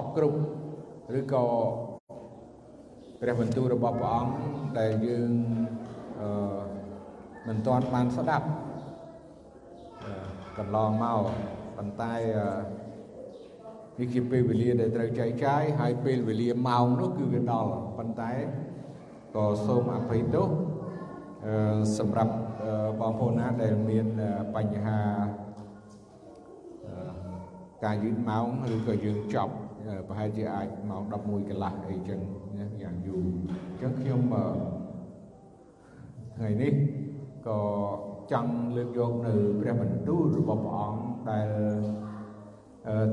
អបគ្រប់ឬក៏ព្រះបន្ទូលរបស់ព្រះអង្គដែលយើងអឺមិនទាន់បានស្ដាប់កន្លងមកប៉ុន្តែនេះជាពេលវេលាដែលត្រូវចែកចាយហើយពេលវេលាម៉ោងនោះគឺវាដល់ប៉ុន្តែក៏សូមអភ័យទោសសម្រាប់បងប្អូនណាដែលមានបញ្ហាការយឺតម៉ោងឬក៏យើងចប់ ប្រហែលជាអាចម៉ោង11កន្លះអីចឹងណាយ៉ាងយូរអញ្ចឹងខ្ញុំថ្ងៃនេះក៏ចង់លើកយកនៅព្រះបន្ទូលរបស់ព្រះអង្គដែល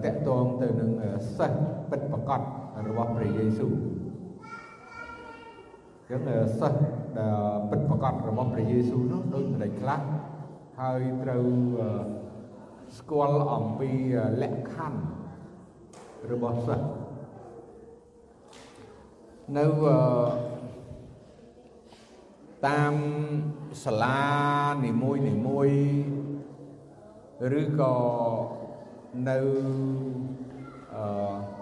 តកតងទៅនឹងសិស្សពិតប្រកបរបស់ព្រះយេស៊ូវចឹងសិស្សដែលពិតប្រកបរបស់ព្រះយេស៊ូវនោះដូចម្ដេចខ្លះហើយត្រូវស្គាល់អំពីលក្ខខណ្ឌ របស់សិស្សនៅតាមសាលានីមួយនីមួយឬក៏នៅអឺ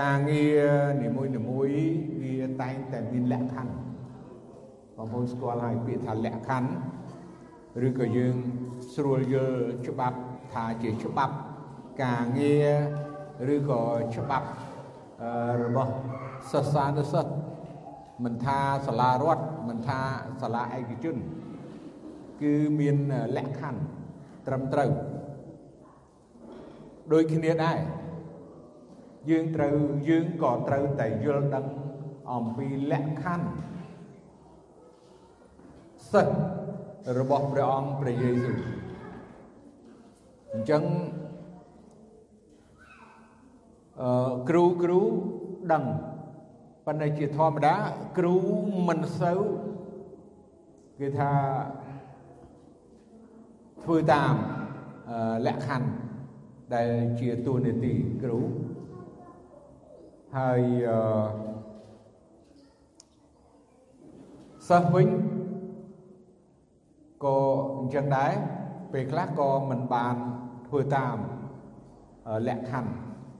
ការងារនីមួយនីមួយវាតែងតែមានលក្ខខណ្ឌបងប្អូនស្គាល់ហើយពាក្យថាលក្ខខណ្ឌឬក៏យើងស្រួលយល់ច្បាប់ថាជាច្បាប់ ការងារឬក៏ច្បាប់របស់សិស្សានុសិស្សមិនថាសាលារដ្ឋមិនថាសាលាឯកជន គឺមានលក្ខខណ្ឌត្រឹមត្រូវដូចគ្នាដែរយើងត្រូវយើងក៏ត្រូវតែយល់ដឹងអំពីលក្ខខណ្ឌសិទ្ធរបស់ព្រះអង្គព្រះយេស៊ូវអញ្ចឹងអឺ គ្រូគ្រូដឹងប៉ុន្តែជាធម្មតាគ្រូមិនសូវគេថាធ្វើតាមលក្ខខណ្ឌដែលជាតួនាទីគ្រូហើយអឺសិស្សវិញក៏អញ្ចឹងដែរពេលខ្លះក៏មិនបានធ្វើតាមលក្ខខណ្ឌ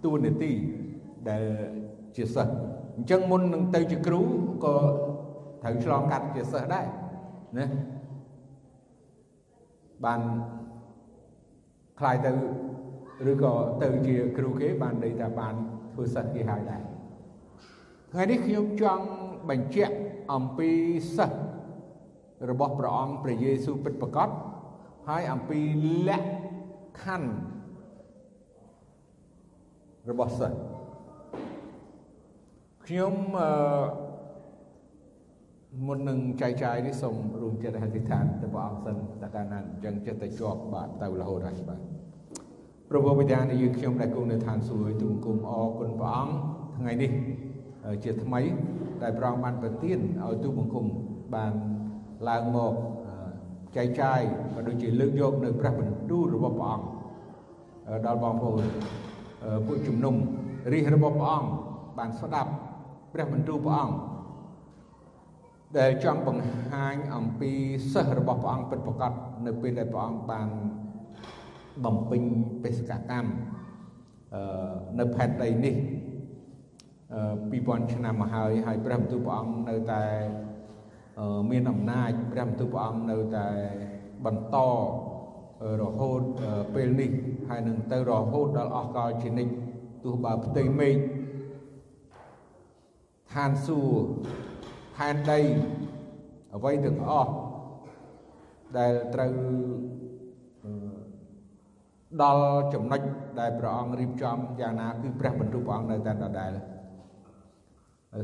តួនាទីដែលជាសិស្សអញ្ចឹងមុននឹងទៅជាគ្រូក៏ត្រូវឆ្លងកាត់ជាសិស្សដែរណាបានខ្លាយទៅឬក៏ទៅជាគ្រូគេបានន័យថាបានធ្វើសិស្សគេហើយដែរថ្ងៃនេះខ្ញុំចង់បញ្ជាក់អំពីសិស្សរបស់ព្រះអង្គព្រះយេស៊ូវពិតប្រាកដហើយអំពីលក្ខខណ្ឌ របស់សិស្សខ្ញុំអឺមុននឹងចែកចាយនេះសូមរួមចិត្តអធិដ្ឋានទៅព្រះអង្គសិនតើកាលណាអញ្ចឹងចិត្តតែជាប់បាទទៅរហូតហើយបាទព្រះបិតានៃយើងខ្ញុំដែលគង់នៅឋានសួគ៌ទូគុំអរគុណព្រះអង្គថ្ងៃនេះជាថ្មីដែលព្រះអង្គបានប្រទានឲ្យទូបង្គំបានឡើងមកចែកចាយក៏ដូចជាលើកយកនៅព្រះបន្ទូលរបស់ព្រះអង្គដល់បងប្អូន ពួកជំនុំរាជរបស់ព្រះអង្គបានស្ដាប់ព្រះបន្ទូលព្រះអង្គដែលចង់បង្ហាញអំពីសិស្សរបស់ព្រះអង្គពិតប្រាកដនៅពេលដែលព្រះអង្គបានបំពេញបេសកកម្មនៅផែនដីនេះ2000ឆ្នាំមកហើយហើយព្រះបន្ទូលព្រះអង្គនៅតែមានអំណាចព្រះបន្ទូលព្រះអង្គនៅតែបន្ត រហូតពេលនេះហើយនឹងទៅរហូតដល់អស់កលជានិច្ចទោះបើផ្ទៃមេឃឋានសួគ៌ផែនដីអ្វីទាំងអស់ដែលត្រូវដល់ចំណុចដែលព្រះអង្គរៀបចំយ៉ាងណាគឺព្រះបន្ទូលព្រះអង្គនៅតែដដែល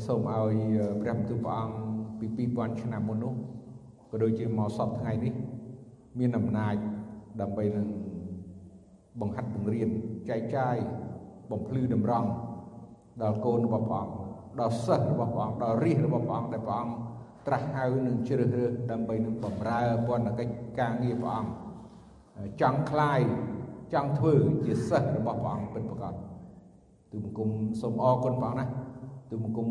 សូមឲ្យព្រះបន្ទូលព្រះអង្គពី2000ឆ្នាំមុននោះក៏ដូចជាមកសពថ្ងៃនេះ មានអំណាច ដើម្បីនឹងបង្ហាត់បង្រៀនចែកចាយបំភ្លឺតម្រង់ដល់កូនរបស់ព្រះអង្គដល់សិស្សរបស់ព្រះអង្គដល់រាជរបស់ព្រះអង្គដែលព្រះអង្គត្រាស់ហៅនឹងជ្រើសរើសដើម្បីនឹងបម្រើពន្ធកិច្ចការងារព្រះអង្គចង់คลายចង់ធ្វើជាសិស្សរបស់ព្រះអង្គពិតប្រាកដទូបង្គំសូមអរគុណព្រះអង្គណាទូបង្គំ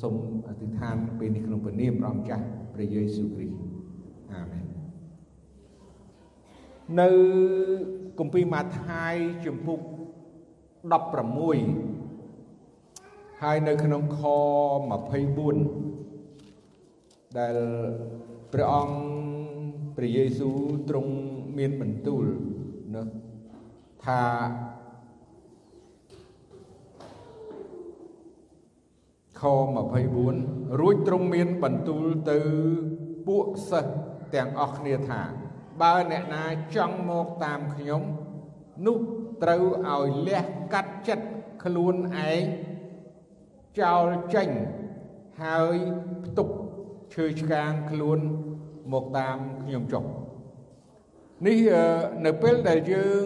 សូមអធិដ្ឋានពេលនេះក្នុងព្រះនាមព្រះអង្គចាស់ព្រះយេស៊ូវគ្រីស្ទអាមែន នៅគម្ពីរម៉ាថាយជំពូកហើយនៅក្នុងខ24ដែលព្រះអង្គព្រះយេស៊ូវទ្រង់មានបន្ទូលណាថាខ24រួចទ្រង់មានបន្ទូលទៅពួកសិស្សទាំងអស់គ្នាថា បើអ្នកណាចង់មកតាមខ្ញុំនោះត្រូវឲ្យលះកាត់ចិត្តខ្លួនឯងចោលចេញហើយផ្ទុកឈើឆ្កាងខ្លួនមកតាមខ្ញុំចុះនេះនៅពេលដែលយើង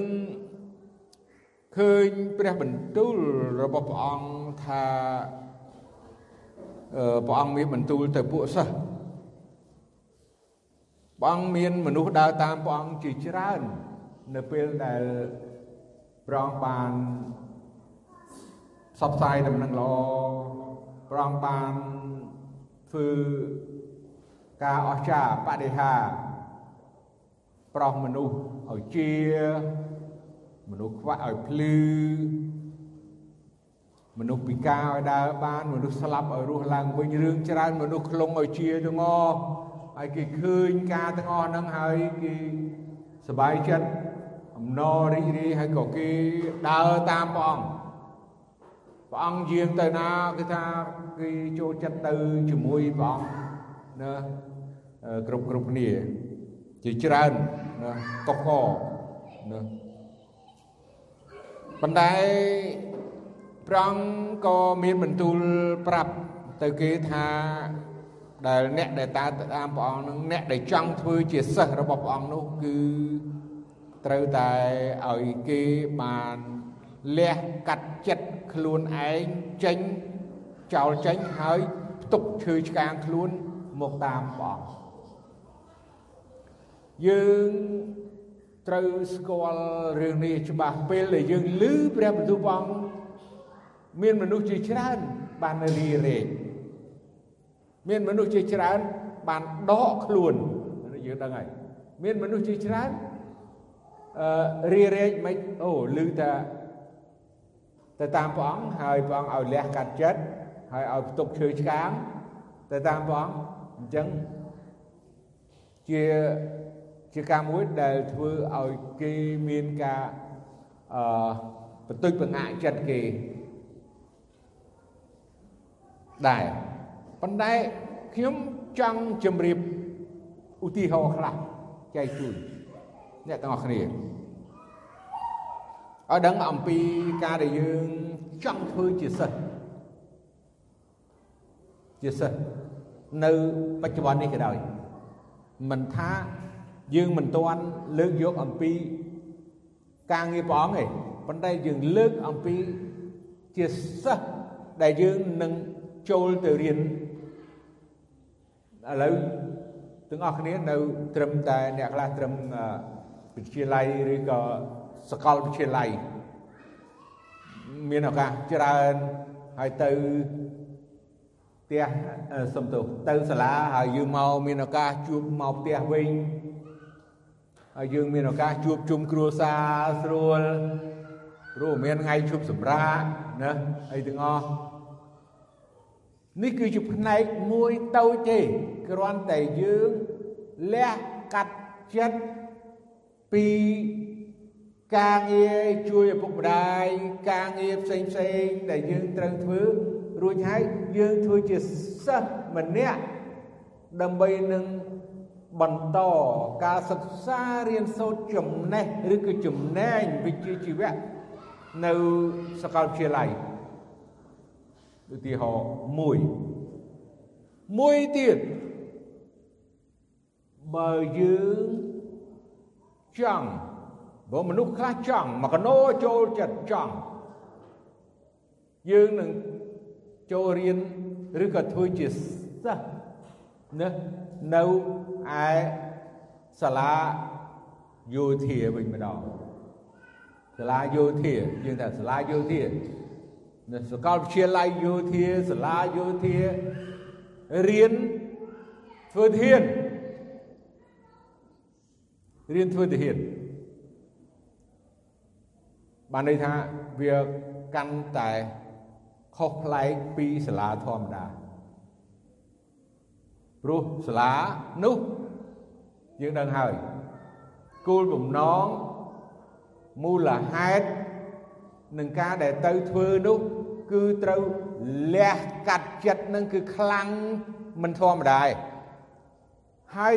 ឃើញព្រះបន្ទូលរបស់ព្រះអង្គថាព្រះអង្គមានបន្ទូលទៅពួកសិស្ស ព្រះអង្គមានមនុស្សដើរតាមព្រះអង្គជាច្រើននៅពេលដែលព្រះអង្គបានផ្សព្វផ្សាយដំណឹងល្អព្រះអង្គបានធ្វើការអស្ចារ្យបដិហាប្រោះមនុស្សឲ្យជាមនុស្សខ្វាក់ឲ្យភ្លឺមនុស្សពិការឲ្យដើរបានមនុស្សស្លាប់ឲ្យរស់ឡើងវិញរឿងច្រើនមនុស្សខ្លងឲ្យជាទាំងអស់ ហើយគេឃើញការទាំងអស់ហ្នឹងហើយគេសบายចិត្តអំណររីករាយហើយក៏គេដើរតាមព្រះអង្គព្រះអង្គយាងទៅណាគឺថាគេចូលចិត្តទៅជាមួយព្រះអង្គណាគ្រប់គ្រប់គ្នាជាច្រើនណាកុកកណាប៉ុន្តែព្រះអង្គក៏មានបន្ទូលប្រាប់ទៅគេថា ដែលអ្នកដែលតាមតាមព្រះអង្គនឹងអ្នកដែលចង់ធ្វើជាសិស្សរបស់ព្រះអង្គនោះគឺត្រូវតែឲ្យគេបានលះកាត់ចិត្តខ្លួនឯងចេញចោលចេញហើយផ្ទុកឈើឆ្កាងខ្លួនមកតាមព្រះអង្គយើងត្រូវស្គាល់រឿងនេះច្បាស់ពេលដែលយើងឮព្រះបន្ទូលព្រះអង្គមានមនុស្សជាច្រើនបានរីរែក មានមនុស្សជាច្រើនបានដកខ្លួនយើងដឹងហើយមានមនុស្សជាច្រើនអឺរីរែកមិនអូឮតែទៅតាមព្រះអង្គហើយព្រះអង្គឲ្យលះកាត់ចិត្តហើយឲ្យផ្ទុកឈើឆ្កាងទៅតាមព្រះអង្គអញ្ចឹងជាជាការមួយដែលធ្វើឲ្យគេមានការអឺបន្ទុយបង្អាក់ចិត្តគេដែរ ប៉ុន្តែខ្ញុំចង់ជម្រាបឧទាហរណ៍ខ្លះចែកជូនអ្នកទាំងអស់គ្នាឲ្យដឹងអំពីការដែលយើងចង់ធ្វើជាសិស្សជាសិស្សនៅបច្ចុប្បន្ននេះក៏ដោយមិនថាយើងមិនទាន់លើកយកអំពីការងារព្រះអង្គទេប៉ុន្តែយើងលើកអំពីជាសិស្សដែលយើងនឹងចូលទៅរៀន ឥឡូវទាំងអស់គ្នានៅ ត្រឹមតែអ្នកខ្លះត្រឹមវិទ្យាល័យឬក៏សាកលវិទ្យាល័យមានឱកាសច្រើនហើយទៅផ្ទះសំទោសទៅសាលាហើយយើងមកមានឱកាសជួបមកផ្ទះវិញហើយយើងមានឱកាសជួបជុំគ្រួសារស្រួលព្រោះមានថ្ងៃជប់សម្រាកណាអីទាំងអស់ នេះគឺជាផ្នែកមួយតូចទេគ្រាន់តែយើងលះកាត់ចិត្តពីការងារជួយឪពុកម្ដាយការងារផ្សេងផ្សេងដែលយើងត្រូវធ្វើរួចហើយយើងធ្វើជាសិស្សម្នាក់ដើម្បីនឹងបន្តការសិក្សារៀនសូត្រចំណេះឬក៏ចំណែងវិជ្ជាជីវៈនៅសាកលវិទ្យាល័យ ឧទាហរណ៍មួយមួយទៀតបើយើងចង់បើមនុស្សខ្លះចង់មកកណោចូលចិត្តចង់យើងនឹងចូលរៀនឬក៏ធ្វើជាសិស្សណានៅឯសាលាយោធាវិញម្ដងសាលាយោធាយើងថាសាលាយោធានៅ សាកលវិទ្យាល័យយោធាសាលាយោធារៀនធ្វើធានរៀនធ្វើទាហានបានន័យថាវាកាន់តែខុសប្លែកពីសាលាធម្មតាព្រោះសាលានោះយើងដឹងហើយគោលបំណងមូលហេតុ នឹងការដែលទៅធ្វើនោះគឺត្រូវលះកាត់ចិត្តនឹងគឺខ្លាំងមិនធម្មតាឯងហើយ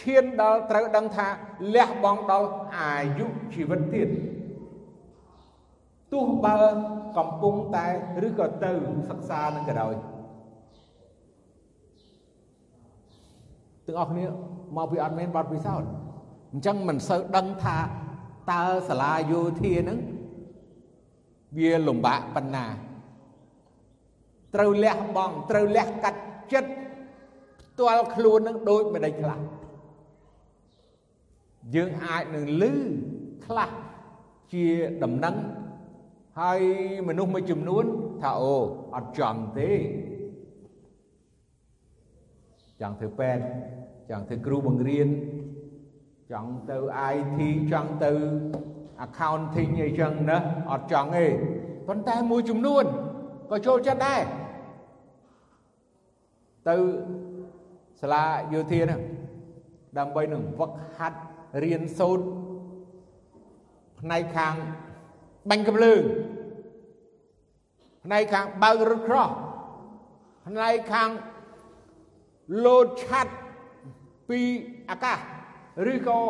ឈានដល់ត្រូវដឹងថាលះបង់ដល់អាយុជីវិតទៀតទោះបើកំពុងតែឬក៏ទៅសិក្សានឹងក៏ដោយទាំងអស់គ្នាមកពីអត់មានបទពិសោធន៍អញ្ចឹងមិនសូវដឹងថាតើសាលាយោធានឹង វាលំបាកប៉ុណ្ណាត្រូវលះបង់ត្រូវលះកាត់ចិត្តផ្ទាល់ខ្លួននឹងដូចម្ដេចខ្លះយើងអាចនឹងលឺខ្លះជាដំណឹងហើយមនុស្សមួយចំនួនថាអូអត់ចង់ទេចង់ធ្វើពេទ្យចង់ធ្វើគ្រូបង្រៀនចង់ទៅ IT ចង់ទៅ accounting អីចឹងណាអត់ចង់ទេប៉ុន្តែមួយចំនួនក៏ចូលចិត្តដែរទៅសាលាយោធាហ្នឹងដើម្បីនឹងវឹកហាត់រៀនសូត្រផ្នែកខាងបាញ់កម្លើងផ្នែកខាងបើករថក្រោះផ្នែកខាងលោតឆាត់ពីអាកាសឬក៏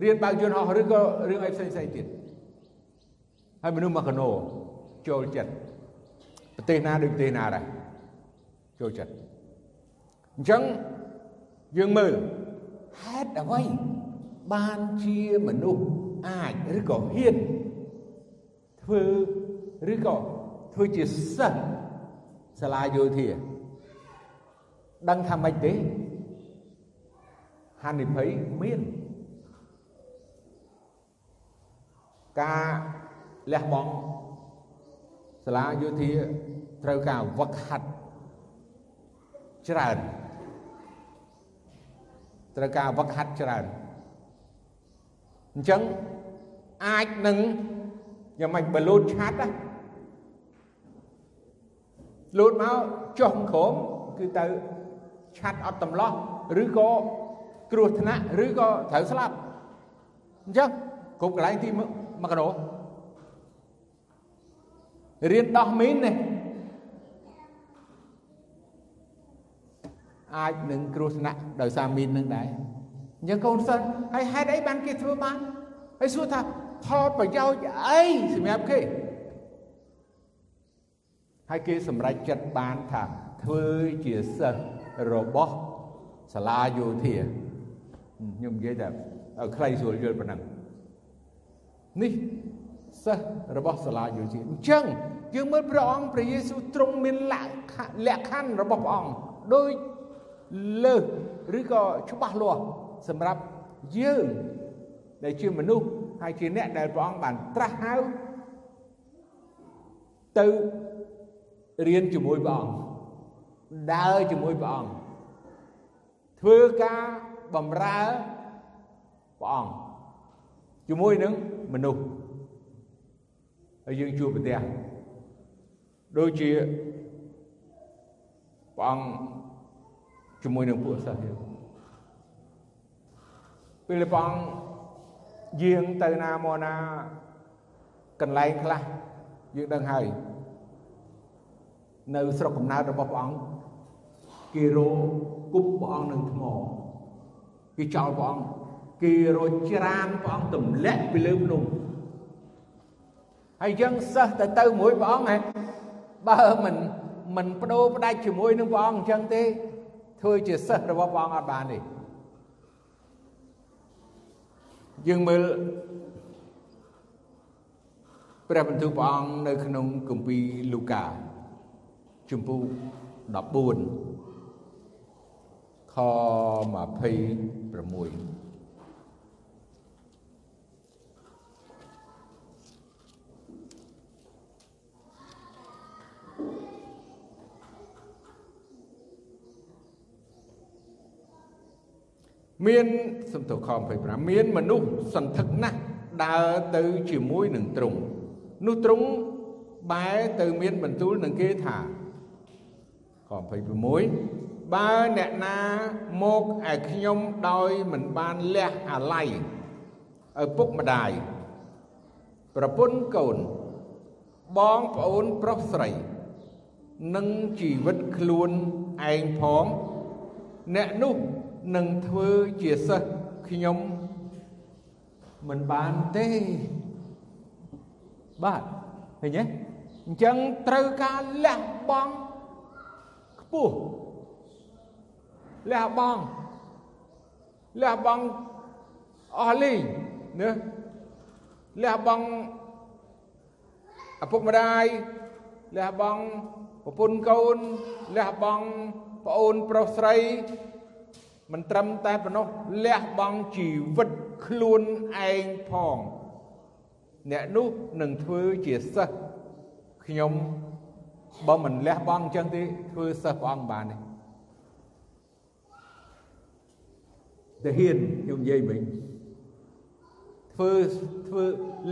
រៀនបើកយន្តហោះឬក៏រឿងអីផ្សេងផ្សេងទៀតហើយមនុស្សមកកណោចូលចិត្តប្រទេសណាដូចប្រទេសណាដែរចូលចិត្តអញ្ចឹងយើងមើលហេតុអ្វីបានជាមនុស្សអាចឬក៏ហ៊ានធ្វើឬក៏ធ្វើជាសិស្សសាលាយោធាដឹងថាម៉េចទេហានិភ័យមាន ការលះបង់សាលាយោធាត្រូវការវឹកហាត់ច្រើនត្រូវការវឹកហាត់ច្រើនអញ្ចឹងអាចនឹងយ៉ាងម៉េចបើលោតឆាត់ណាលោតមកចុះក្រោមគឺទៅឆាត់អត់តម្លោះឬក៏គ្រោះថ្នាក់ឬក៏ត្រូវស្លាប់អញ្ចឹងគ្រប់កន្លែងទី 1គីឡូរៀនដោះមីននេះអាចនឹងគ្រោះថ្នាក់ដោយសារមីននឹងដែរអញ្ចឹងកូនសិស្សហើយហេតុអីបានគេធ្វើបានហើយសួរថាផលប្រយោជន៍អីសម្រាប់គេហើយគេសម្រេចចិត្តបានថាធ្វើជាសិស្សរបស់សាលាយោធាខ្ញុំនិយាយតែឲ្យខ្លីស្រួលយល់ប៉ុណ្ណឹង នេះសិស្សរបស់សាលាយោធាអញ្ចឹងយើងមើលព្រះអង្គព្រះយេស៊ូវទ្រង់មានលក្ខខណ្ឌរបស់ព្រះអង្គដោយលើសឬក៏ច្បាស់លាស់សម្រាប់យើងដែលជាមនុស្សហើយជាអ្នកដែលព្រះអង្គបានត្រាស់ហៅទៅរៀនជាមួយព្រះអង្គដើរជាមួយព្រះអង្គធ្វើការបម្រើព្រះអង្គជាមួយនឹង មនុស្សហើយយើងជួបប្រទះដូចជាព្រះអង្គជាមួយនឹងពួកសិស្សយើងពេលព្រះអង្គយាងទៅណាមកណាកន្លែងខ្លះយើងដឹងហើយនៅស្រុកកំណើតរបស់ព្រះអង្គគេរោគប់ព្រះអង្គនឹងថ្មគេចោលព្រះអង្គ គេរោច្រានព្រះអង្គទម្លាក់ពីលើភ្នំហើយយើងសិស្សទៅទៅមួយព្រះអង្គហ៎បើមិនមិនបដូរផ្ដាច់ជាមួយនឹងព្រះអង្គអញ្ចឹងទេធ្វើជាសិស្សរបស់ព្រះអង្គអត់បានទេយើងមើលព្រះបន្ទូលព្រះអង្គនៅក្នុងគម្ពីរលូកាជំពូក14ខ26 មានសំទោខ25មានមនុស្សសន្ធឹកណាស់ដើរទៅជាមួយនឹងទ្រង់នោះទ្រង់បែរទៅមានបន្ទូលនឹងគេថាខ26បើអ្នកណាមកឯខ្ញុំដោយមិនបានលះអាល័យឪពុកម្ដាយប្រពន្ធកូនបងប្អូនប្រុសស្រីនិងជីវិតខ្លួនឯងផងអ្នកនោះ នឹងធ្វើជាសិស្សខ្ញុំមិនបានទេបាទឃើញទេអញ្ចឹងត្រូវការលះបង់ខ្ពស់លះបង់លះបង់អស់លីងណាលះបង់ឪពុកម្ដាយលះបង់ប្រពន្ធកូនលះបង់ប្អូនប្រុសស្រី មិនត្រឹមតែប៉ុណ្ណោះលះបង់ជីវិតខ្លួនឯងផង អ្នកនោះនឹងធ្វើជាសិស្សខ្ញុំបើមិនលះបង់អញ្ចឹងទេធ្វើសិស្សព្រះអង្គបានទេតែហ៊ានខ្ញុំនិយាយមិញធ្វើធ្វើ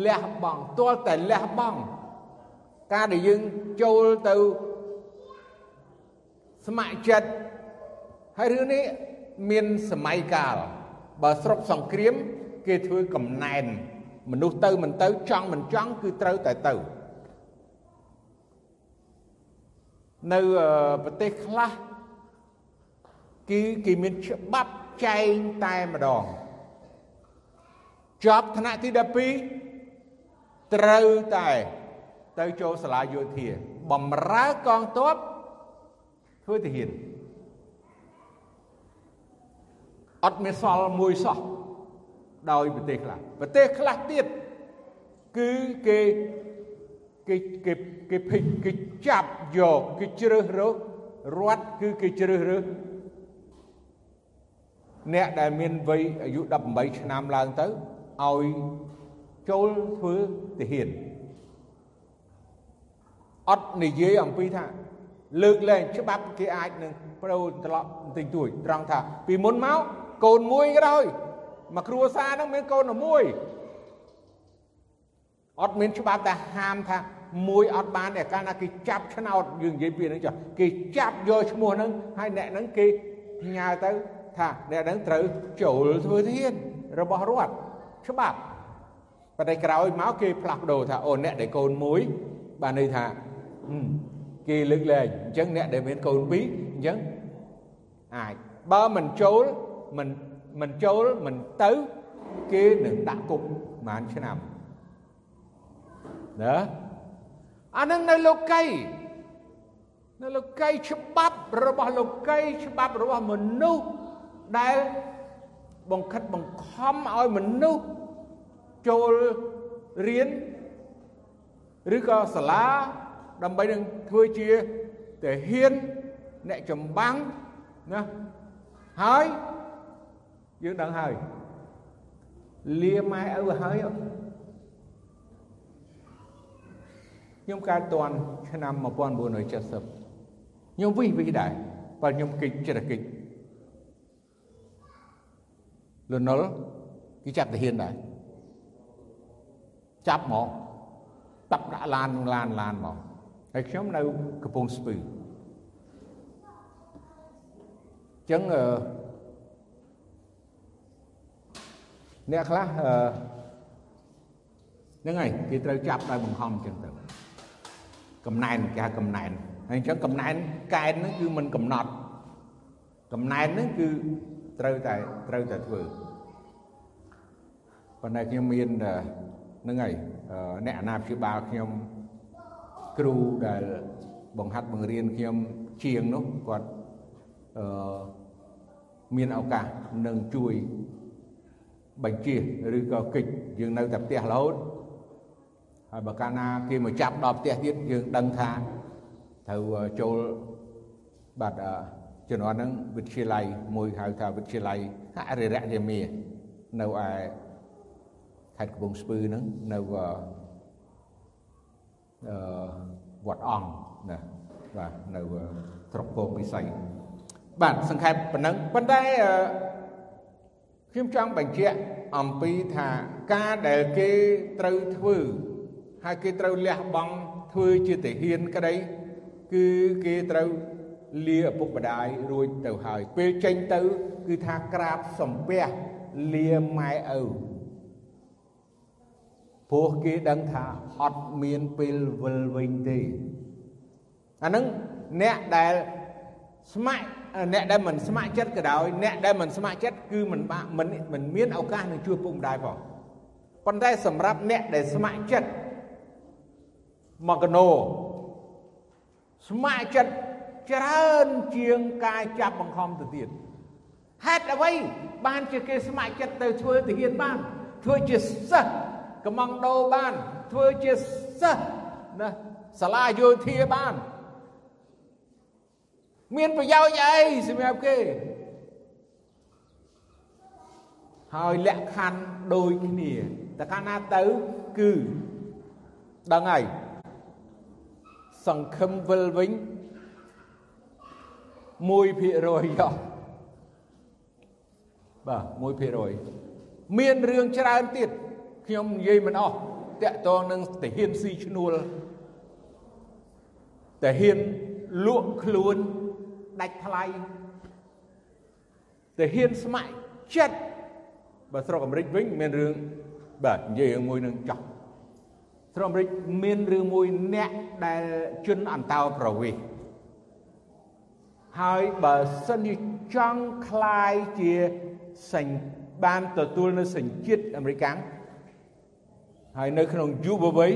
លះបង់ទាល់តែលះបង់ការដែលយើងចូលទៅស្ម័គ្រចិត្តហើយរឿងនេះ មានសម័យកាលបើស្រុកសង្គ្រាម គេធ្វើកំណែន មនុស្សទៅមិនទៅចង់មិនចង់គឺត្រូវតែទៅនៅប្រទេសខ្លះគឺគេមានច្បាប់ចែងតែម្ដងចប់ថ្នាក់ទី12ត្រូវតែទៅចូលសាលាយោធាបំរើកងទ័ពធ្វើទាហាន អត់មានសល់មួយសោះដោយប្រទេសខ្លះប្រទេសខ្លះទៀតគឺគេគេគេគេភិចគេចាប់យកគេជ្រើសរើសរដ្ឋគឺគេជ្រើសរើសអ្នកដែលមានវ័យអាយុ18ឆ្នាំឡើងទៅឲ្យចូលធ្វើទាហានអត់និយាយអំពីថាលើកលែងច្បាប់គេអាចនឹងប្រោត្រឡប់បន្តិចតួចត្រង់ថាពីមុនមក កូនមួយក៏ដោយមកគ្រួសារហ្នឹងមានកូនតែមួយអត់មានច្បាប់តែហាមថាមួយអត់បានតែកាលណាគេចាប់ឆ្នោតយើងនិយាយពីហ្នឹងចុះគេចាប់យកឈ្មោះហ្នឹងហើយអ្នកហ្នឹងគេផ្ញើទៅថាអ្នកហ្នឹងត្រូវចូលធ្វើធានរបស់រដ្ឋច្បាប់ប៉ុន្តែក្រោយមកគេផ្លាស់ប្ដូរថាអូអ្នកដែលកូនមួយបានន័យថាគេលើកលែងអញ្ចឹងអ្នកដែលមានកូនពីរអញ្ចឹងអាចបើមិនចូល មិនមិនចូលមិនទៅគេនឹងដាក់គុកប្រហែលឆ្នាំណាអានឹងនៅលោកីនៅលោកីច្បាប់របស់លោកីច្បាប់របស់មនុស្សដែលបង្ខិតបង្ខំឲ្យមនុស្សចូលរៀនឬក៏សាលាដើម្បីនឹងធ្វើជាទាហានអ្នកចម្បាំងណាហើយ យើងដឹងហើយលាម៉ែឪហើយខ្ញុំកើតតាន់ឆ្នាំ1970ខ្ញុំវិវិដែរបើខ្ញុំគិតចិត្តគិតលន់នល់គេចាប់ទាហានដែរចាប់មកតាប់ដាក់ឡានឡានឡានមកហើយខ្ញុំនៅកំពង់ស្ពឺអញ្ចឹងអឺ អ្នកខ្លះអឺហ្នឹងហើយគេត្រូវចាប់ដោយបង្ខំអញ្ចឹងទៅកំណែនគេហៅកំណែនហើយអញ្ចឹងកំណែនកែនហ្នឹងគឺមិនកំណត់កំណែនហ្នឹងគឺត្រូវតែត្រូវតែធ្វើប៉ុន្តែខ្ញុំមានហ្នឹងហើយអ្នកអាណាព្យាបាលខ្ញុំគ្រូដែលបង្ហាត់បង្រៀនខ្ញុំជាងនោះគាត់អឺមានឱកាសនឹងជួយ បញ្ជាឬក៏កិច្ចយើងនៅតែផ្ទះរហូតហើយបើកាលណាគេមកចាប់ដល់ផ្ទះទៀតយើងដឹងថាត្រូវចូលបាទជំនាន់ហ្នឹងវិទ្យាល័យមួយហៅថាវិទ្យាល័យអរិរៈយាមានៅឯខេត្តកំពង់ស្ពឺហ្នឹងនៅអឺវត្តអង្គណាបាទនៅស្រុកពោធិ៍ពិសីបាទសង្ខេបប៉ុណ្ណឹងប៉ុន្តែ ខ្ញុំចង់បញ្ជាក់អំពីថាការដែលគេត្រូវធ្វើហើយគេត្រូវលះបង់ធ្វើជាទាហានក្តីគឺគេត្រូវលាឪពុកម្ដាយរួចទៅហើយពេលចេញទៅគឺថាក្រាបសំពះលាម៉ែឪព្រោះគេដឹងថាអត់មានពេលវិលវិញទេអាហ្នឹងអ្នកដែលស្ម័គ្រ អ្នកដែលមិនស្ម័គ្រចិត្តក៏ដោយអ្នកដែលមិនស្ម័គ្រចិត្តគឺមិនបាក់មិនមិនមានឱកាសនឹងជួយពុកម្ដាយផងប៉ុន្តែសម្រាប់អ្នកដែលស្ម័គ្រចិត្តមកកណោស្ម័គ្រចិត្តច្រើនជាងការចាប់បង្ខំទៅទៀតហេតុអ្វីបានជាគេស្ម័គ្រចិត្តទៅធ្វើទាហានបានធ្វើជាសិស្សកំងដោបានធ្វើជាសិស្សណាសាលាយោធាបាន មានប្រយោជន៍អីសម្រាប់គេហើយលក្ខខណ្ឌដូចគ្នាតែកាលណាទៅគឺដឹងហើយសង្ឃឹមវិលវិញ1%យោបាទ1%មានរឿងច្រើនទៀតខ្ញុំនិយាយមិនអស់តាក់ទងនឹងតាហ៊ានស៊ីឈ្នួលតាហ៊ានលក់ខ្លួន ដាច់ថ្លៃតាហ៊ានស្ម័គ្រចិត្តបើស្រុកអាមេរិកវិញមានរឿងបាទនិយាយរឿងមួយនឹងចោះស្រុកអាមេរិកមានរឿងមួយអ្នកដែលជន់អន្តោប្រវេសន៍ហើយបើសិនជាចង់คลายជាសេញបានទទួលនៅសញ្ជាតិអាមេរិកហើយនៅក្នុងយុវវ័យ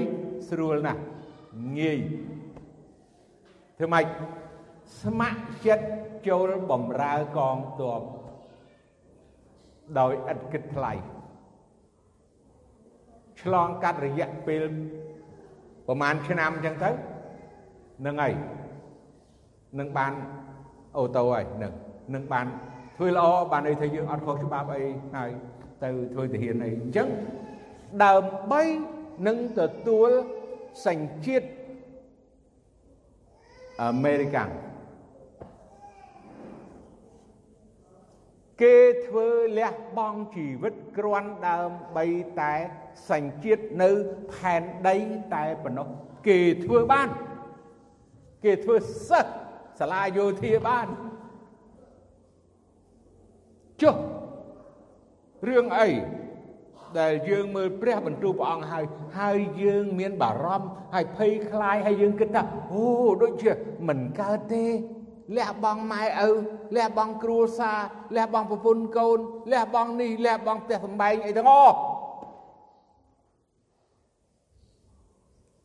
ស្រួលណាស់ងាយធ្វើម៉េច ស្ម័គ្រចិត្តចូលបំរើកងទ័ពដោយឥតគិតថ្លៃឆ្លងកាត់រយៈពេលប្រហែលឆ្នាំអញ្ចឹងទៅនឹងហើយនឹងបានអូតូហើយនឹងនឹងបានធ្វើល្អបានន័យថាយើងអត់ខុសច្បាប់អីហើយទៅធ្វើទាហានអីអញ្ចឹងដើម្បីនឹងទទួលសញ្ជាតិអាមេរិកាំង គេធ្វើលះបង់ជីវិតគ្រាន់ដើម្បីតែសញ្ជាតិនៅផែនដីតែប៉ុណ្ណោះគេធ្វើបានគេធ្វើសិស្សសាលាយោធាបានចុះរឿងអីដែលយើងមើលព្រះបន្ទូលព្រះអង្គហើយហើយយើងមានបារម្ភហើយភ័យខ្លាចហើយយើងគិតថាអូដូចជាមិនកើតទេ លះបង់ម៉ែឪលះបង់គ្រួសារលះបង់ប្រពន្ធកូនលះបង់នេះលះបង់ផ្ទះសម្បែងអីទាំងអស់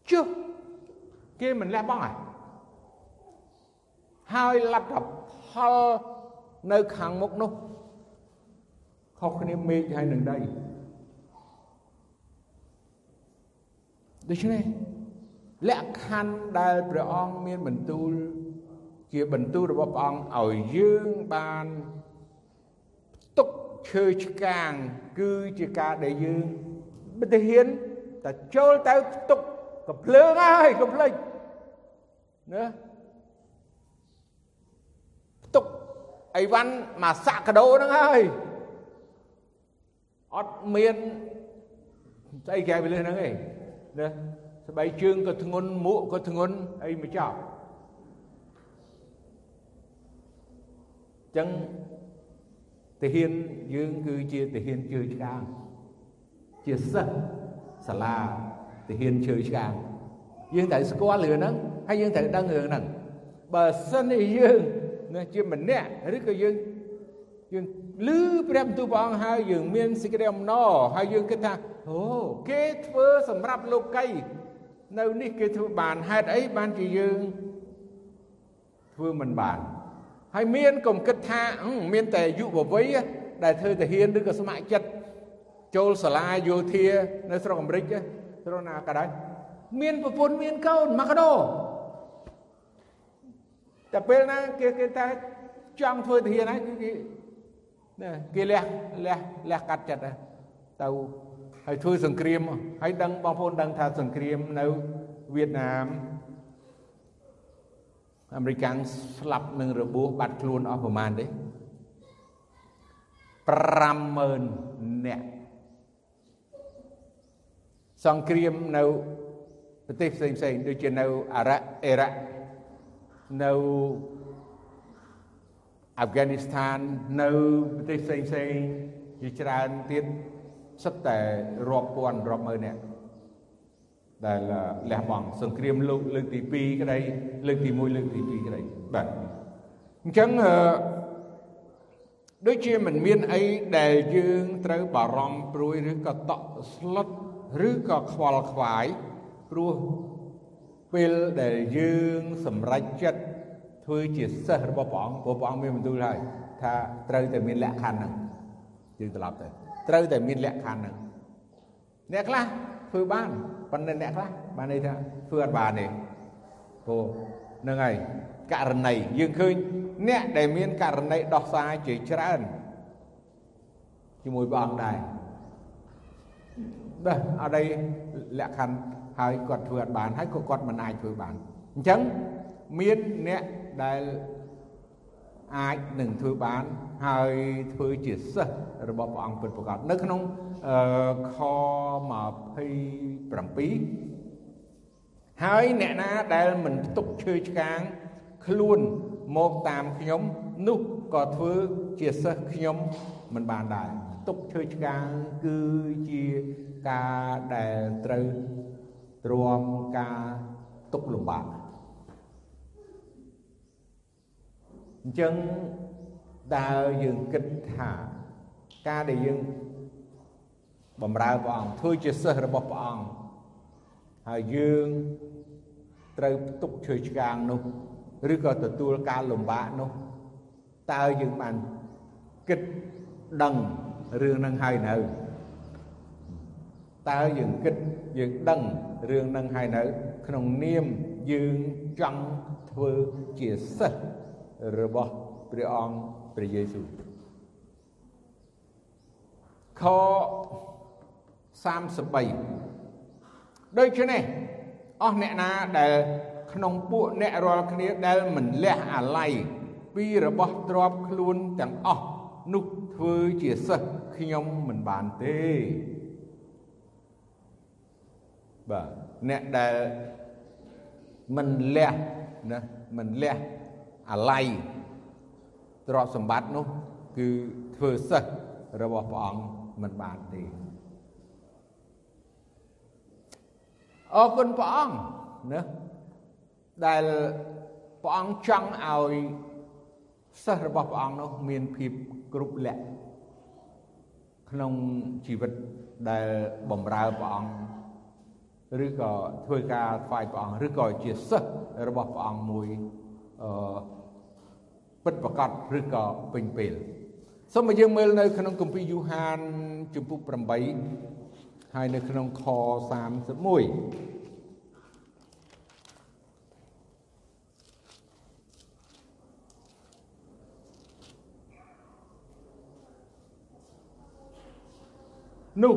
ជុះគេមិនលះបង់ហ่ะហើយលទ្ធផលនៅខាងមុខនោះខុសគ្នាមេឃហើយនឹងដីដូច្នេះលក្ខខណ្ឌដែលព្រះអង្គមានបន្ទូល ជាបន្ទូលរបស់ព្រះអង្គឲ្យយើងបានទុកឈើឆ្កាង គឺជាការដែលយើងបិទហ៊ានតែចូលទៅទុកកំភ្លើងហើយកុំភ្លេចណាទុកអីវ៉ាន់មកសាក់កដោហ្នឹងហើយអត់មានស្អីគេវាលឹះហ្នឹងឯងណាស្បែកជើងក៏ធ្ងន់មួកក៏ធ្ងន់អីមកចោល ចឹងទាហានយើងគឺជាទាហានជើឆ្កាងជាសិស្សសាលាទាហានជើឆ្កាងយើងត្រូវស្គាល់រឿងហ្នឹងហើយយើងត្រូវដឹងរឿងហ្នឹងបើសិនជាយើងជាម្នាក់ឬក៏យើងយើងឮព្រះបន្ទូលព្រះអង្គហើយយើងមានសេចក្តីអំណរហើយយើងគិតថាអូគេធ្វើសម្រាប់លោកីនៅនេះគេធ្វើបានហេតុអីបានជាយើងធ្វើមិនបាន ហើយមានកុំគិតថាមានតែយុវវ័យដែលធ្វើទាហានឬក៏ស្ម័គ្រចិត្តចូលសាលាយោធានៅស្រុកអាមេរិកស្រុកណាក៏ដោយមានប្រពន្ធមានកូនមកកដោតែពេលណាគេគេតែចង់ធ្វើទាហានហើយគឺគេណាគេលះលះលះកាត់ចិត្តទៅហើយធ្វើសង្គ្រាមហើយដឹងបងប្អូនដឹងថាសង្គ្រាមនៅវៀតណាម អាមេរិកាំងស្លាប់នឹងរបួសបាត់ខ្លួនអស់ប្រមាណទេ50000នាក់សង្គ្រាមនៅប្រទេសផ្សេងផ្សេងដូចជានៅអារ៉ាក់អ៊ីរ៉ាក់នៅអាហ្វហ្គានីស្ថាននៅប្រទេសផ្សេងផ្សេងជាច្រើនទៀតសិតតែរាប់ពាន់រាប់ម៉ឺននាក់ដែលលះបង់សង្គ្រាមលោកលើកទី2ក្តី លើកទី1លើកទី2ក្តីបាទអញ្ចឹងអឺដូចជាមិនមានអីដែលយើងត្រូវបារម្ភព្រួយឬក៏តក់ស្លុតឬក៏ខ្វល់ខ្វាយព្រោះពេលដែលយើងសម្រេចចិត្តធ្វើជាសិស្សរបស់ព្រះអង្គព្រោះព្រះអង្គមានបន្ទូលហើយថាត្រូវតែមានលក្ខខណ្ឌហ្នឹងយើងត្រឡប់ទៅត្រូវតែមានលក្ខខណ្ឌហ្នឹងអ្នកខ្លះធ្វើបានប៉ុន្តែអ្នកខ្លះបានន័យថាធ្វើអត់បានទេ ព្រោះហ្នឹងហើយករណីយើងឃើញអ្នកដែលមានករណីដោះសារជាច្រើនជាមួយព្រះអង្គដែរបាទអត់អីលក្ខខណ្ឌហើយគាត់ធ្វើអត់បានហើយក៏គាត់មិនអាចធ្វើបានអញ្ចឹងមានអ្នកដែលអាចនឹងធ្វើបានហើយធ្វើជាសិស្សរបស់ព្រះអង្គពិតប្រាកដនៅក្នុងខ27 ហើយអ្នកណាដែលមិនផ្ទុកឈើឆ្កាង ខ្លួនមកតាមខ្ញុំនោះក៏ធ្វើជាសិស្សខ្ញុំមិនបានដែរទុកឈើឆ្កាងគឺជាការដែលត្រូវទ្រាំការទុកលំបាកអញ្ចឹងតើយើងគិតថាការដែលយើងបំរើព្រះអង្គធ្វើជាសិស្សរបស់ព្រះអង្គហើយយើង ត្រូវទុកឈើឆ្កាងនោះឬក៏ទទួលការលំបាកនោះតើយើងបានគិតដឹងរឿងនឹងហើយនៅតើយើងគិតយើងដឹងរឿងនឹងហើយនៅ ក្នុងនាមយើងចង់ធ្វើជាសិស្សរបស់ព្រះអង្គព្រះយេស៊ូវខ33ដូច្នេះ អស់អ្នកណាដែលក្នុងពួកអ្នករាល់គ្នាដែលមិនលះអាល័យពីរបស់ទ្របខ្លួនទាំងអស់នោះធ្វើជាសិស្សខ្ញុំមិនបានទេបាទអ្នកដែលមិនលះណាមិនលះអាល័យទ្រព្យសម្បត្តិនោះ គឺធ្វើសិស្សរបស់ព្រះអង្គមិនបានទេ អរគុណព្រះអង្គណាដែលព្រះអង្គចង់ឲ្យសិស្សរបស់ព្រះអង្គនោះមានភាពគ្រប់លក្ខក្នុងជីវិតដែលបំរើព្រះអង្គឬក៏ធ្វើការថ្វាយព្រះអង្គឬក៏ជាសិស្សរបស់ព្រះអង្គមួយអឺពិតប្រកបឬក៏ពេញពេលសូមឲ្យយើងមើលនៅក្នុងគម្ពីរយូហានជំពូក8 ហើយនៅក្នុងខ31នោះ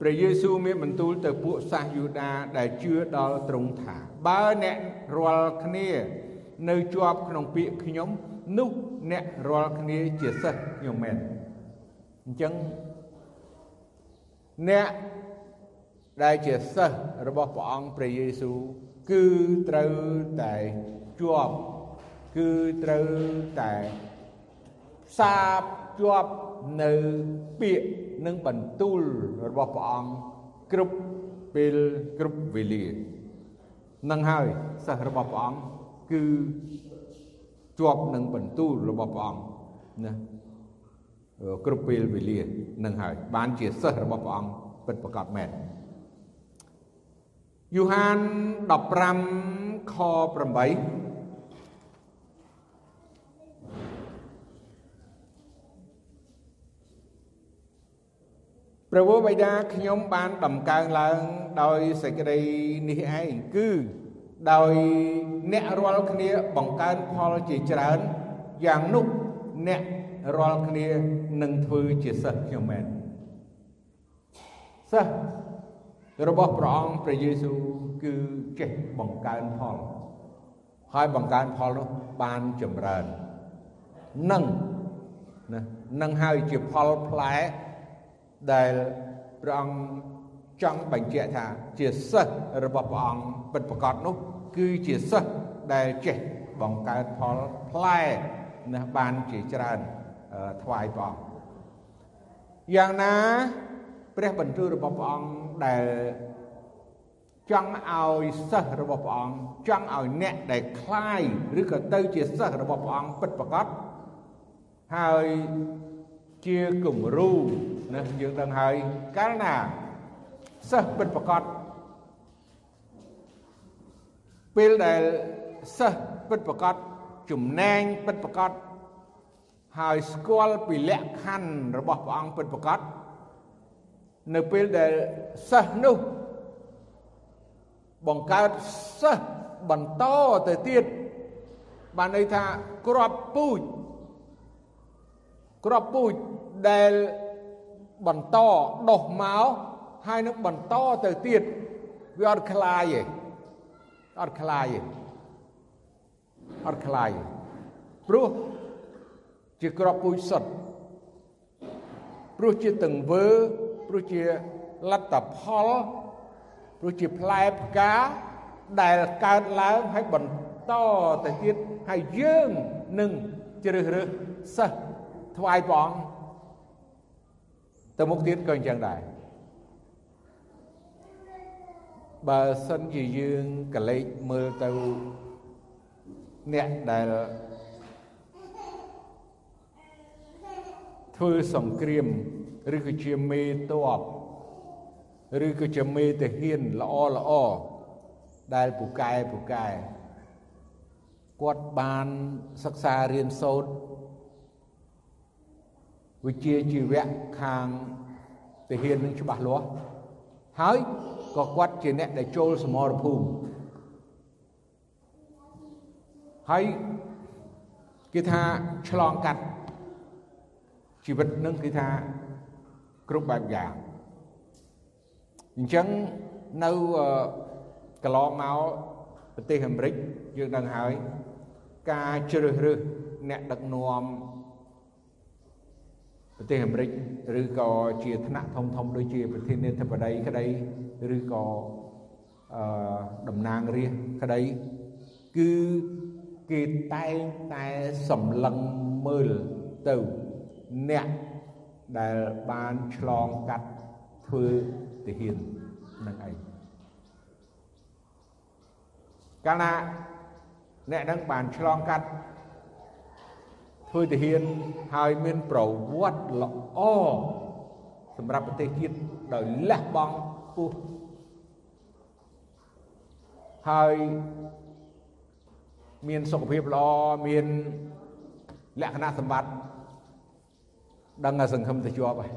ព្រះយេស៊ូវមានបន្ទូលទៅពួកសាសយូដាដែលជឿដល់ទ្រង់ថា បើអ្នករាល់គ្នា នៅជាប់ក្នុងពាក្យខ្ញុំ នោះអ្នករាល់គ្នាជាសិស្សខ្ញុំមែនអញ្ចឹង អ្នកដែលជាសិស្សរបស់ព្រះអង្គព្រះយេស៊ូវគឺត្រូវតែជាប់គឺត្រូវតែសាបជាប់នៅពាក្យនិងបន្ទូលរបស់ព្រះអង្គគ្រប់ពេលគ្រប់វេលានឹងហើយសិស្សរបស់ព្រះអង្គគឺជាប់នឹងបន្ទូលរបស់ព្រះអង្គណា គ្រប់ពេលវេលានឹងហើយបានជាសិស្សរបស់ព្រះអង្គពិតប្រកបមែនយូហាន15ខ8ព្រះវរបិតាខ្ញុំបានដំកើងឡើងដោយសេចក្តីនេះឯងគឺដោយអ្នករាល់គ្នាបង្កើនផលជាច្រើនយ៉ាងនោះអ្នក រាល់គ្នានឹងធ្វើជាសិស្សខ្ញុំមែនសិស្សរបស់ព្រះអង្គព្រះយេស៊ូវគឺចេះបង្កើនផលហើយបង្កើនផលនោះបានចម្រើននឹងណានឹងហើយជាផលផ្លែដែលព្រះអង្គចចង់បញ្ជាក់ថាជាសិស្សរបស់ព្រះអង្គពិតប្រាកដនោះ គឺជាសិស្សដែលចេះបង្កើតផលផ្លែណាបានជាច្រើន ថ្វាយព្រះអង្គយ៉ាងណាព្រះបន្ទូលរបស់ព្រះអង្គដែលចង់ឲ្យសិស្សរបស់ព្រះអង្គចង់ឲ្យអ្នកដែលคลายឬក៏ទៅជាសិស្សរបស់ព្រះអង្គពិតប្រាកដហើយជាគំរូណាយើងដឹងហើយកាលណាសិស្សពិតប្រាកដពេលដែលសិស្សពិតប្រាកដចំណែងពិតប្រាកដ ហើយស្គាល់ពីលក្ខខណ្ឌរបស់ព្រះអង្គពិតប្រាកដនៅពេលដែលសិស្សនោះបង្កើតសិស្សបន្តទៅទៀតបានន័យថាក្របពូជក្របពូជដែលបន្តដុះមកហើយនឹងបន្តទៅទៀតវាអត់คลายទេអត់คลายទេអត់คลายព្រោះ ជាក្របពូជសុទ្ធព្រោះជាទង្វើព្រោះជាលទ្ធផលព្រោះជាផ្លែផ្កាដែលកើតឡើងហើយបន្តទៅទៀតហើយយើងនឹងជ្រើសរើសសិស្សថ្វាយព្រះអង្គទៅមុខទៀតក៏អញ្ចឹងដែរបើសិនជាយើងកលេចមើលទៅអ្នកដែល ធ្វើសង្គ្រាមឬក៏ជាមេតបឬក៏ជាមេទាហានល្អល្អដែលពូកែពូកែគាត់បានសិក្សារៀនសូត្រវិជ្ជាជីវៈខាងទាហាននឹងច្បាស់លាស់ហើយក៏គាត់ជាអ្នកដែលចូលសមរភូមិហើយគេថាឆ្លងកាត់ ជីវិតនឹងគឺថាគ្រប់បែបយ៉ាងអញ្ចឹងនៅកន្លងមកប្រទេសអាមេរិកយើងដឹងហើយការជ្រើសរើសអ្នកដឹកនាំប្រទេសអាមេរិកឬក៏ជាថ្នាក់ធំធំដូចជាប្រធានាធិបតីក្តីឬក៏អឺតំណាងរាស្ត្រក្តីគឺគេតែងតែសម្លឹងមើលទៅ អ្នកដែលបានឆ្លងកាត់ធ្វើទាហាននឹងឯងកាលណាអ្នកនឹងបានឆ្លងកាត់ធ្វើទាហានហើយមានប្រវត្តិល្អសម្រាប់ប្រទេសជាតិដោយលះបង់ពោះហើយមានសុខភាពល្អមានលក្ខណៈសម្បត្តិ ដឹងថាសង្ឃឹមទៅជាប់ហើយ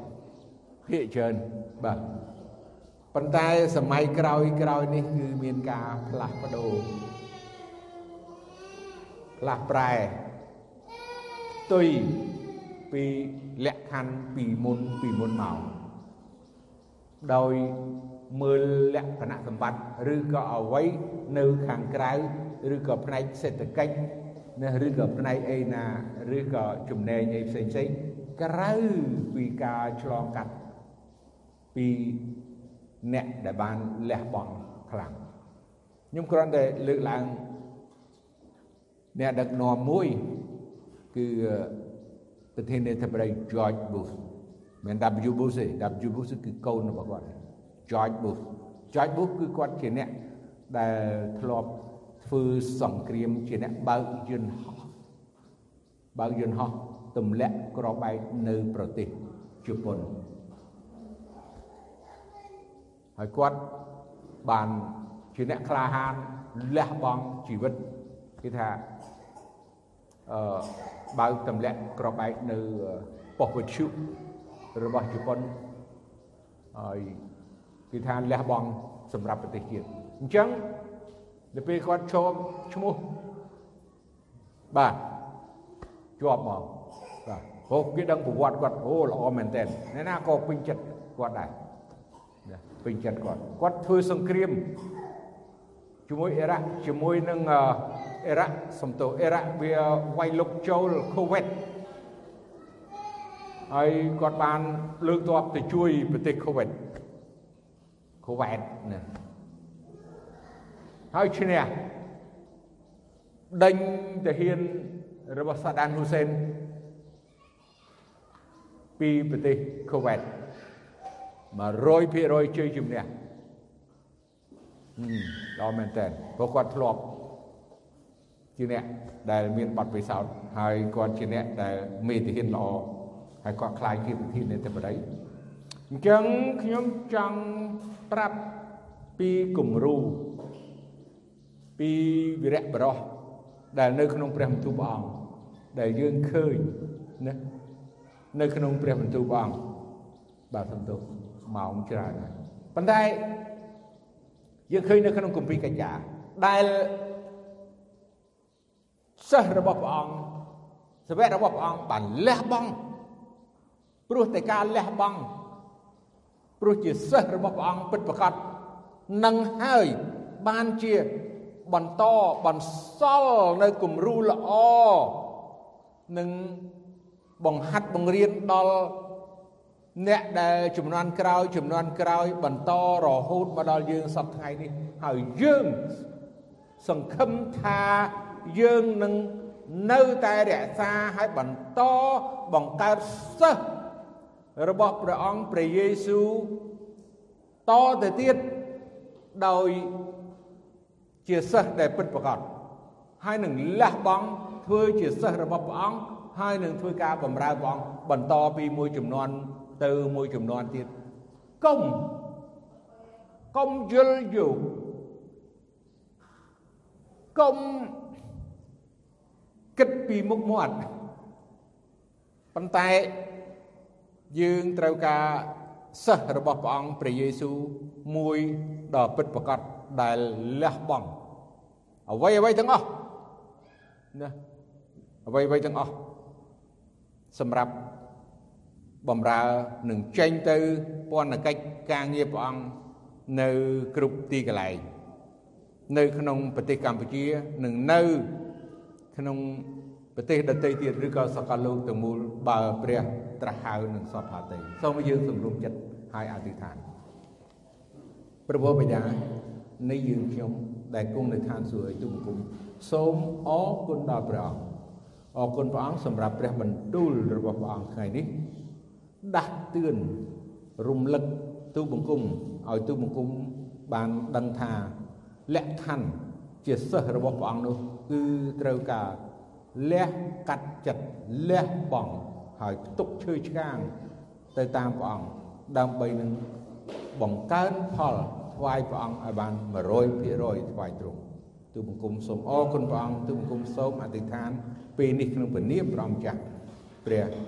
ភាកច្រើនបាទប៉ុន្តែសម័យក្រោយក្រោយនេះគឺមានការផ្លាស់ប្ដូរផ្លាស់ប្រែផ្ទុយពីលក្ខខណ្ឌពីមុនពីមុនមកដោយមើលលក្ខណៈសម្បត្តិឬក៏អវ័យនៅខាងក្រៅឬក៏ផ្នែកសេដ្ឋកិច្ចណាឬក៏ផ្នែកអីណាឬក៏ចំណែងអីផ្សេងផ្សេង ក្រៅពីការឆ្លងកាត់ពីអ្នកដែលបានលះបង់ខ្លាំងខ្ញុំគ្រាន់តែលើកឡើងអ្នកដឹកនាំមួយគឺប្រធានាធិបតី George Bush មិន W Bush ទេ W Bush គឺកូនរបស់គាត់ George Bush George Bush គឺគាត់ជាអ្នកដែលធ្លាប់ធ្វើសង្គ្រាមជាអ្នកបើកយន្តហោះបើកយន្តហោះ ទម្លាក់ក្របបែកនៅប្រទេសជប៉ុនហើយគាត់បានជាអ្នកក្លាហានលះបង់ជីវិតគេថាអឺបើកទម្លាក់ក្របបែកនៅប៉ុស្តិ៍វិទ្យុរបស់ជប៉ុនហើយគេថាលះបង់សម្រាប់ប្រទេសជាតិអញ្ចឹងនៅពេលគាត់ចូលឈ្មោះបាទជាប់មកបាទ ព្រោះគេដឹងប្រវត្តិគាត់អូល្អមែនតើអ្នកណាក៏ពេញចិត្តគាត់ដែរពេញចិត្តគាត់គាត់ធ្វើសង្គ្រាមជាមួយអ៊ីរ៉ាក់ជាមួយនឹងអ៊ីរ៉ាក់សំទោអ៊ីរ៉ាក់វាវាយលុកចូលកូវេតហើយគាត់បានលើកទ័ពទៅជួយប្រទេសកូវេតកូវ៉ែតណាហើយឈ្នះដេញទាហានរបស់សាដានហ៊ូសេន ពីប្រទេសកូវ៉ែត100%ជ័យជំនះដល់មែនតើព្រោះគាត់ធ្លាប់ជាអ្នកដែលមានបទពិសោធន៍ហើយគាត់ជាអ្នកដែលមេតិហ៊ានល្អហើយគាត់ខ្លាយជាប្រធាននៃតបដីអញ្ចឹងខ្ញុំចង់ប្រាប់ពីគំរូពីវិរៈបរោះដែលនៅក្នុងព្រះបន្ទូលព្រះអង្គដែលយើងឃើញណា នៅក្នុងព្រះបន្ទូលព្រះអង្គបាទសំទោសម៉ោងច្រើនហើយប៉ុន្តែយើងឃើញនៅក្នុងគម្ពីរកញ្ញាដែលសិស្សរបស់ព្រះអង្គសាវករបស់ព្រះអង្គបានលះបង់ព្រោះតែការលះបង់ព្រោះជាសិស្សរបស់ព្រះអង្គពិតប្រាកដនឹងហើយបានជាបន្តបន្សល់នៅគំរូល្អនឹង បង្ហាត់បង្រៀនដល់អ្នកដែលចំនួនក្រោយចំនួនក្រោយបន្តរហូតមកដល់យើងសពថ្ងៃនេះហើយយើងសង្ឃឹមថាយើងនឹងនៅតែរក្សាឲ្យបន្តបង្កើតសិស្សរបស់ព្រះអង្គព្រះយេស៊ូវតទៅទៀតដោយជាសិស្សដែលពិតប្រាកដហើយនឹងលះបង់ធ្វើជាសិស្សរបស់ព្រះអង្គ ហើយនឹងធ្វើការបម្រើព្រះអង្គបន្តពីមួយចំនួនទៅមួយចំនួនទៀតកុំកុំយល់យោកុំគិតពីមុខមាត់ប៉ុន្តែយើងត្រូវការសិស្សរបស់ព្រះអង្គព្រះយេស៊ូវមួយដ៏ពិតប្រាកដដែលលះបង់អ្វីអ្វីទាំងអស់ណាអ្វីអ្វីទាំងអស់ សម្រាប់បំរើនឹងចេញទៅពន្ធកិច្ចការងារព្រះអង្គនៅគ្រប់ទីកន្លែងនៅក្នុងប្រទេសកម្ពុជានិងនៅក្នុងប្រទេសដទៃទៀតឬក៏សកលលោកទាំងមូលបើព្រះត្រាស់ហៅនឹងសពផាតីសូមយើងសម្រុំចិត្តហើយអធិដ្ឋានព្រះបិតានៃយើងខ្ញុំដែលគង់នៅឋានសួគ៌ទូបង្គំសូមអរគុណដល់ព្រះអង្គ អរគុណព្រះអង្គសម្រាប់ព្រះបន្ទូលរបស់ព្រះអង្គថ្ងៃនេះដាស់តឿនរំលឹកទូបង្គំឲ្យទូបង្គំបានដឹងថាលក្ខខណ្ឌជាសិស្សរបស់ព្រះអង្គនោះគឺត្រូវការលះកាត់ចិត្តលះបង់ហើយទុកឈើឆ្កាងទៅតាមព្រះអង្គដើម្បីនឹងបង្កើនផលថ្វាយព្រះអង្គឲ្យបាន100%ថ្វាយទ្រង់ ទូបង្គំសូមអរគុណព្រះអង្គទូបង្គំសូមអធិដ្ឋានពេលនេះក្នុងព្រះនាមព្រះអង្គចាស់ព្រះ